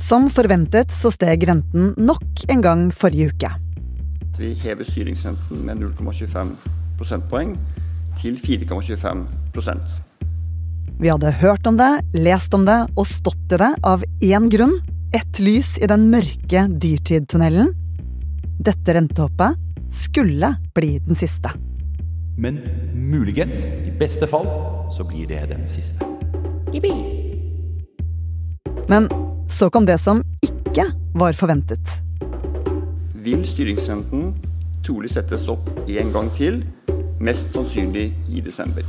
Som forventet så steg renten nok en gang forrige uke. Vi hever styringsrenten med 0,25 prosentpoeng til 4,25% Vi hadde hørt om det, lest om det og stått i det av én grunn. Ett lys i den mørke dyrtidtunnelen. Dette rentehoppet skulle bli den siste. Men muligens, i beste fall, så blir det den siste. Men så kom det som ikke var forventet. Vil styringsrenten trolig settes opp en gang til, mest sannsynlig i desember.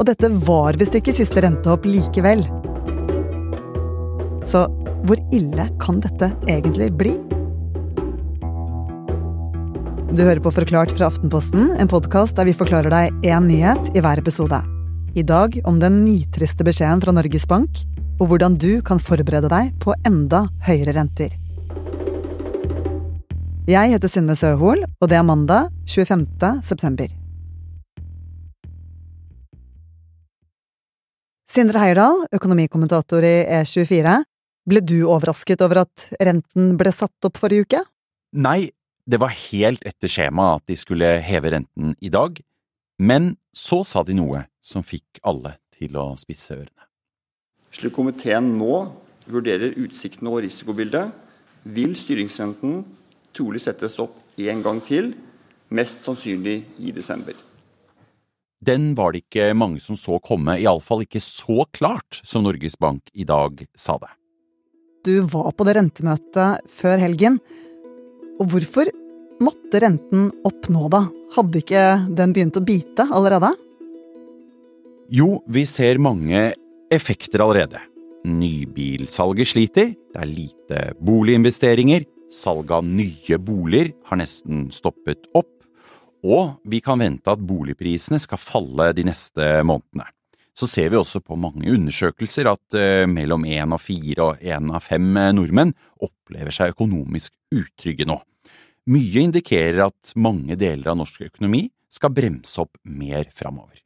Og dette var visst ikke siste rentehopp likevel. Så hvor ille kan dette egentlig bli? Du hører på Forklart fra Aftenposten, en podkast der vi forklarer deg én nyhet i hver episode. I dag om den nitriste beskjeden fra Norges Bank, og hvordan du kan forberede deg på enda høyere renter. Jeg heter Synne Søhol, og det er mandag 25. september. Sindre Heierdal, økonomikommentator i E24. Ble du overrasket over at renten ble satt opp forrige uke? Nei, det var helt etter skjema at de skulle heve renten i dag, men så sa de noe som fikk alle til å spisse ørene. Slik komiteen nå vurderer utsiktene og risikobildet, vil styringsrenten trolig settes opp en gang til, mest sannsynlig i desember. Den var det ikke mange som så komme, iallfall ikke så klart som Norges Bank i dag sa det. Du var på det rentemøtet før helgen. Og hvorfor måtte renten opp nå, da? Hadde ikke den begynt å bite allerede? Jo, vi ser mange effekter allerede. Nybilsalget sliter, det er lite boliginvesteringer, salget av nye boliger har nesten stoppet opp, og vi kan vente at boligprisene skal falle de neste månedene. Så ser vi også på mange undersøkelser at uh, mellom én av fire og én av fem eh, nordmenn opplever seg økonomisk utrygge nå. Mye indikerer at mange deler av norsk økonomi skal bremse opp mer framover.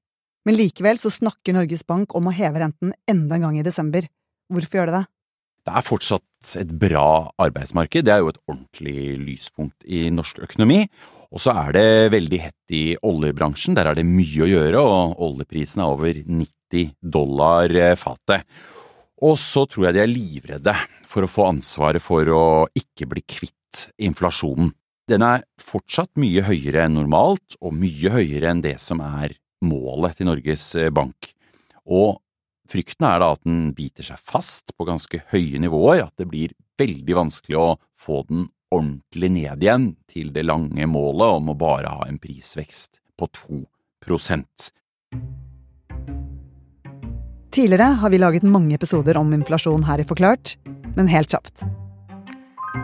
Men likevel så snakker Norges Bank om å heve renten enda en gang i desember. Hvorfor gjør de det? Det er fortsatt et bra arbeidsmarked, det er jo et ordentlig lyspunkt i norsk økonomi. Og så er det veldig hett i oljebransjen, der er det mye å gjøre, og oljeprisen er over 90 dollar eh, fatet. Og så tror jeg de er livredde for å få ansvaret for å ikke bli kvitt inflasjonen. Den er fortsatt mye høyere enn normalt, og mye høyere enn det som er målet til Norges eh, Bank. Og frykten er da at den biter seg fast på ganske høye nivåer, at det blir veldig vanskelig å få den ordentlig ned igjen til det lange målet om å bare ha en prisvekst på 2% Tidligere har vi laget mange episoder om inflasjon her i Forklart, men helt kjapt.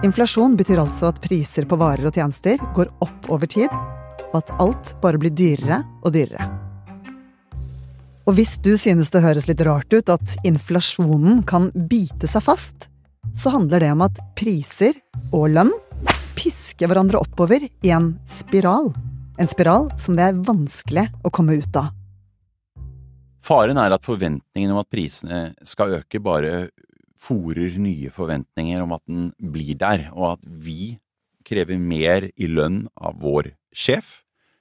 Inflasjon betyr altså at priser på varer og tjenester går opp over tid, og at alt bare blir dyrere og dyrere. Og hvis du synes det høres litt rart ut at inflasjonen kan bite seg fast, så handler det om at priser og lønn pisker hverandre oppover i en spiral. En spiral som det er vanskelig å komme ut av. Faren er at forventningen om at prisene skal øke, bare fòrer nye forventninger om at den blir der, og at vi krever mer i lønn av vår sjef,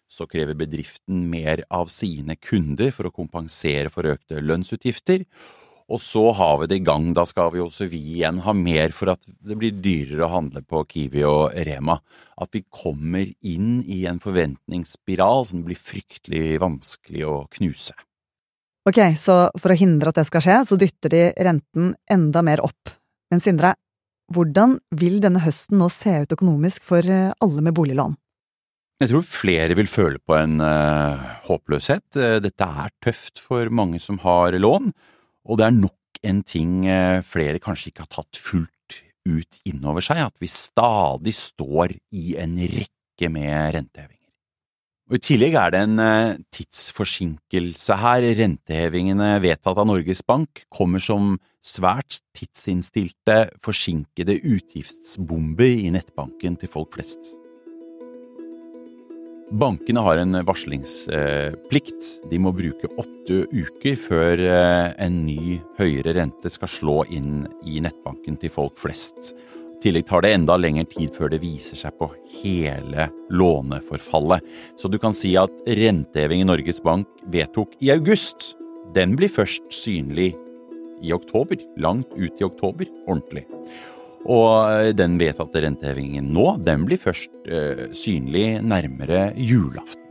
så krever bedriften mer av sine kunder for å kompensere for økte lønnsutgifter, og så har vi det i gang. Da skal vi også vi igjen ha mer for at det blir dyrere å handle på Kiwi og Rema. At vi kommer inn i en forventningsspiral som blir fryktelig vanskelig å knuse. Ok, så for å hindre at det skal skje, så dytter de renten enda mer opp. Men Sindre, hvordan vil denne høsten nå se ut økonomisk for eh, alle med boliglån? Jeg tror flere vil føle på en uh, håpløshet. Dette er tøft for mange som har lån, og det er nok en ting eh, flere kanskje ikke har tatt fullt ut innover seg, at vi stadig står i en rekke med rentehevinger. Og I tillegg er det en eh, tidsforsinkelse her. Rentehevingene vedtatt av Norges Bank kommer som svært tidsinnstilte, forsinkede utgiftsbomber i nettbanken til folk flest. Bankene har en varslingsplikt. De må bruke åtte uker før eh, en ny høyere rente skal slå inn i nettbanken til folk flest. I tillegg tar det enda lengre tid før det viser seg på hele låneforfallet. Så du kan si at renteheving i Norges Bank vedtok i august, den blir først synlig i oktober. Langt ut i oktober, ordentlig. Og eh, den vedtatte rentehevingen nå, den blir først eh, synlig nærmere julaften.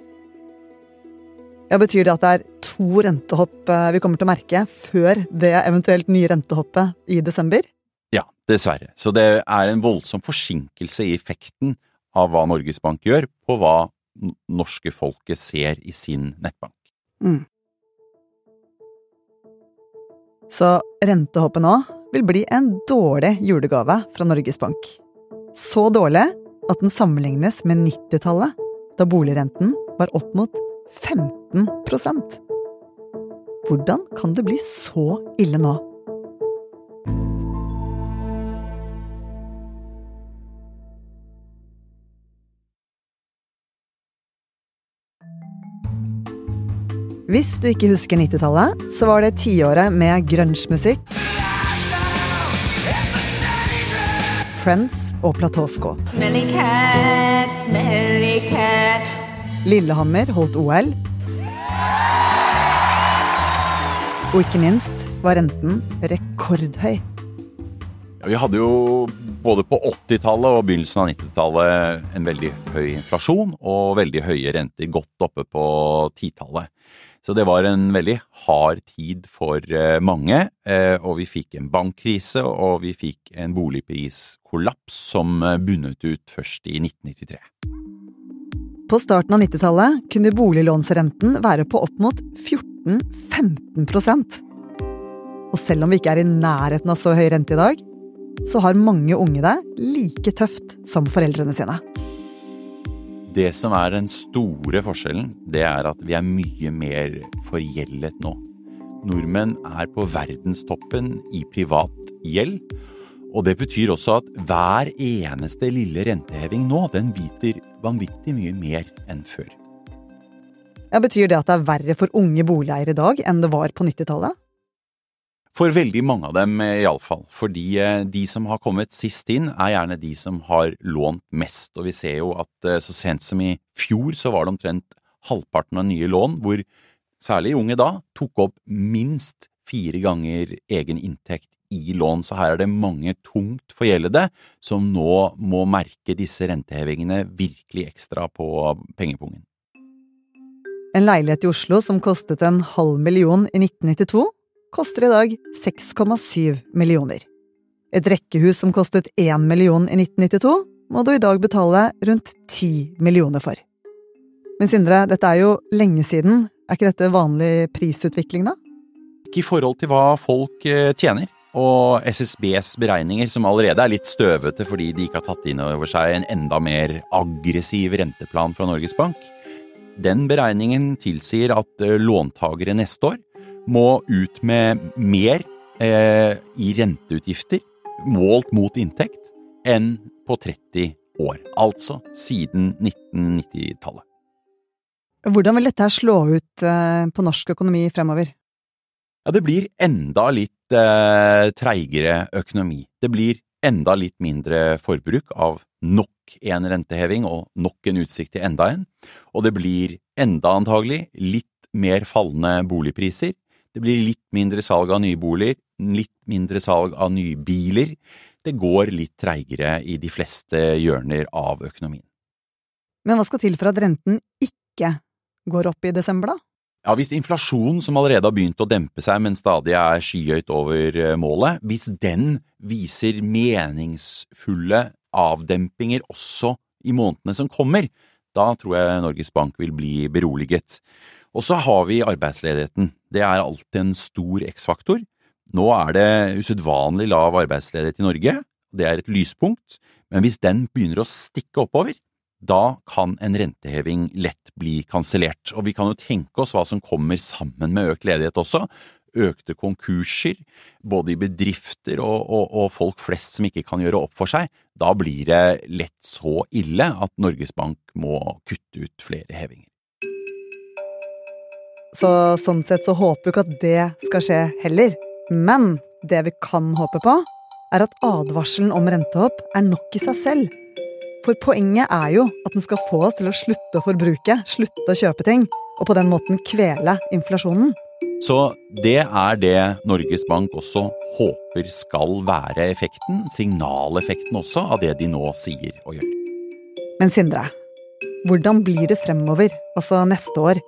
Ja, Betyr det at det er to rentehopp eh, vi kommer til å merke før det eventuelt nye rentehoppet i desember? Ja, dessverre. Så det er en voldsom forsinkelse i effekten av hva Norges Bank gjør, på hva norske folket ser i sin nettbank. Mm. Så rentehoppet nå vil bli en dårlig julegave fra Norges Bank. Så dårlig at den sammenlignes med 90-tallet, da boligrenten var opp mot 15% Hvordan kan det bli så ille nå? Hvis du ikke husker 90-tallet, så var det tiåret med grunge-musikk Friends og platåskåt. Smelly cat, smelly cat. Lillehammer holdt OL. Og ikke minst var renten rekordhøy. Vi hadde jo både på 80-tallet og begynnelsen av 90-tallet en veldig høy inflasjon og veldig høye renter, godt oppe på 10-tallet. Så det var en veldig hard tid for eh, mange, eh, og vi fikk en bankkrise og vi fikk en boligpriskollaps som eh, bunnet ut først i 1993. På starten av 90-tallet kunne boliglånsrenten være på opp mot 14-15% Og selv om vi ikke er i nærheten av så høy rente i dag, så har mange unge det like tøft som foreldrene sine. Det som er den store forskjellen, det er at vi er mye mer forgjeldet nå. Nordmenn er på verdenstoppen i privat gjeld. Og det betyr også at hver eneste lille renteheving nå, den biter vanvittig mye mer enn før. Ja, Betyr det at det er verre for unge boligeiere i dag enn det var på 90-tallet? For veldig mange av dem, eh, iallfall. Fordi eh, de som har kommet sist inn, er gjerne de som har lånt mest. Og vi ser jo at eh, så sent som i fjor så var det omtrent halvparten av nye lån hvor særlig unge da tok opp minst fire ganger egen inntekt i lån. Så her er det mange tungt forgjeldede som nå må merke disse rentehevingene virkelig ekstra på pengepungen. En leilighet i Oslo som kostet en halv million i 1992 koster i dag 6,7 millioner. Et rekkehus som kostet 1 million i 1992, må du i dag betale rundt 10 millioner for. Men Sindre, dette er jo lenge siden. Er ikke dette vanlig prisutvikling, da? Ikke i forhold til hva folk eh, tjener. Og SSBs beregninger, som allerede er litt støvete fordi de ikke har tatt inn over seg en enda mer aggressiv renteplan fra Norges Bank, den beregningen tilsier at eh, låntagere neste år må ut med mer eh, i renteutgifter målt mot inntekt enn på 30 år. Altså siden 1990-tallet. Hvordan vil dette slå ut eh, på norsk økonomi fremover? Ja, det blir enda litt eh, treigere økonomi. Det blir enda litt mindre forbruk av nok en renteheving og nok en utsikt til enda en. Og det blir enda antagelig litt mer fallende boligpriser, det blir litt mindre salg av nye boliger, litt mindre salg av nye biler. Det går litt treigere i de fleste hjørner av økonomien. Men hva skal til for at renten ikke går opp i desember, da? Ja, Hvis inflasjonen, som allerede har begynt å dempe seg, men stadig er skyhøyt over eh, målet, hvis den viser meningsfulle avdempinger også i månedene som kommer, da tror jeg Norges Bank vil bli beroliget. Og så har vi arbeidsledigheten. Det er alltid en stor X-faktor. Nå er det usedvanlig lav arbeidsledighet i Norge, det er et lyspunkt, men hvis den begynner å stikke oppover, da kan en renteheving lett bli kansellert. Og vi kan jo tenke oss hva som kommer sammen med økt ledighet også. økte konkurser, både i bedrifter og, og, og, folk flest som ikke kan gjøre opp for seg, da blir det lett så ille at Norges Bank må kutte ut flere hevinger. Så sånn sett så håper vi ikke at det skal skje heller. Men det vi kan håpe på, er at advarselen om rentehopp er nok i seg selv. For poenget er jo at den skal få oss til å slutte å forbruke, slutte å kjøpe ting, og på den måten kvele inflasjonen. Så det er det Norges Bank også håper skal være effekten, signaleffekten også, av det de nå sier og gjør. Men Sindre, hvordan blir det fremover, altså neste år?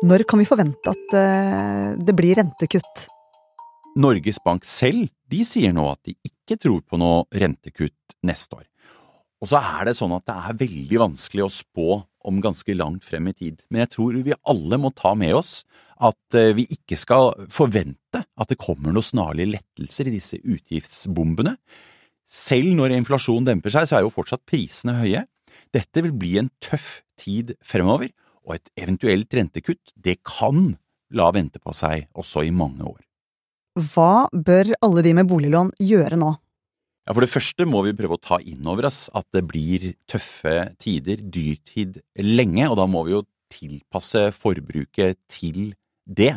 Når kan vi forvente at uh, det blir rentekutt? Norges Bank selv de sier nå at de ikke tror på noe rentekutt neste år. Og så er det sånn at det er veldig vanskelig å spå om ganske langt frem i tid, men jeg tror vi alle må ta med oss at eh, vi ikke skal forvente at det kommer noen snarlige lettelser i disse utgiftsbombene. Selv når inflasjonen demper seg, så er jo fortsatt prisene høye. Dette vil bli en tøff tid fremover, og et eventuelt rentekutt, det kan la vente på seg også i mange år. Hva bør alle de med boliglån gjøre nå? Ja, For det første må vi prøve å ta inn over oss at det blir tøffe tider, dyrtid, lenge, og da må vi jo tilpasse forbruket til det.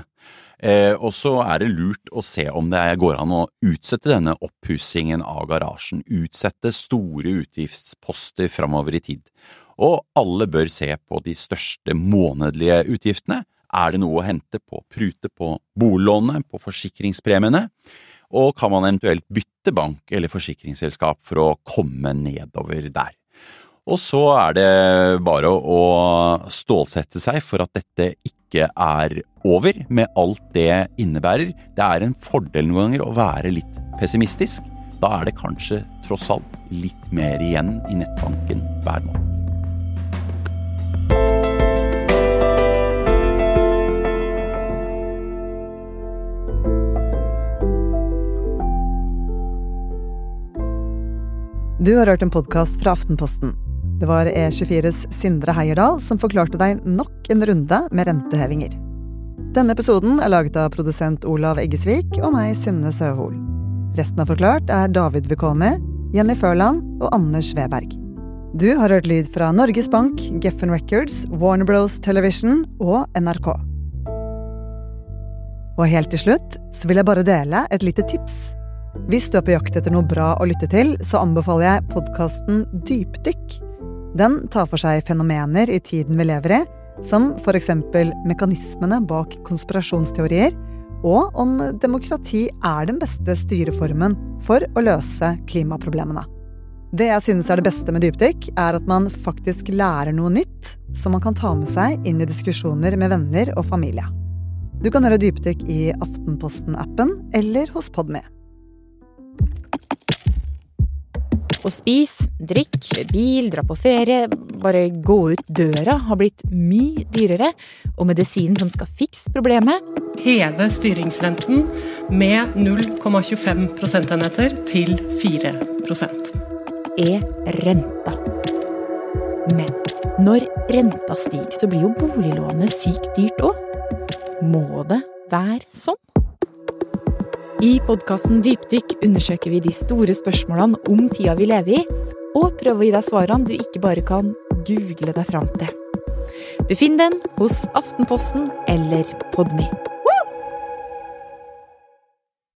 Eh, og så er det lurt å se om det går an å utsette denne oppussingen av garasjen, utsette store utgiftsposter framover i tid. Og alle bør se på de største månedlige utgiftene, er det noe å hente på prute på boliglånet, på forsikringspremiene? Og kan man eventuelt bytte bank eller forsikringsselskap for å komme nedover der? Og så er det bare å stålsette seg for at dette ikke er over, med alt det innebærer. Det er en fordel noen ganger å være litt pessimistisk. Da er det kanskje tross alt litt mer igjen i nettbanken hver måned. Du har hørt en podkast fra Aftenposten. Det var E24s Sindre Heierdal som forklarte deg nok en runde med rentehevinger. Denne episoden er laget av produsent Olav Eggesvik og meg, Synne Søhol. Resten av Forklart er David Vekoni, Jenny Førland og Anders Weberg. Du har hørt lyd fra Norges Bank, Geffen Records, Warner Bros Television og NRK. Og helt til slutt så vil jeg bare dele et lite tips hvis du er på jakt etter noe bra å lytte til, så anbefaler jeg podkasten Dypdykk. Den tar for seg fenomener i tiden vi lever i, som eksempel mekanismene bak konspirasjonsteorier, og om demokrati er den beste styreformen for å løse klimaproblemene. Det jeg synes er det beste med dypdykk, er at man faktisk lærer noe nytt som man kan ta med seg inn i diskusjoner med venner og familie. Du kan høre dypdykk i Aftenposten-appen eller hos Podme. Å spise, drikke, kjøre bil, dra på ferie, bare gå ut døra har blitt mye dyrere, og medisinen som skal fikse problemet Heve styringsrenten med 0,25 prosentenheter til 4% er renta. Men når renta stiger, så blir jo boliglånet sykt dyrt òg. Må det være sånn? I podkasten Dypdykk undersøker vi de store spørsmålene om tida vi lever i, og prøver å gi deg svarene du ikke bare kan google deg fram til. Du finner den hos Aftenposten eller Podmy.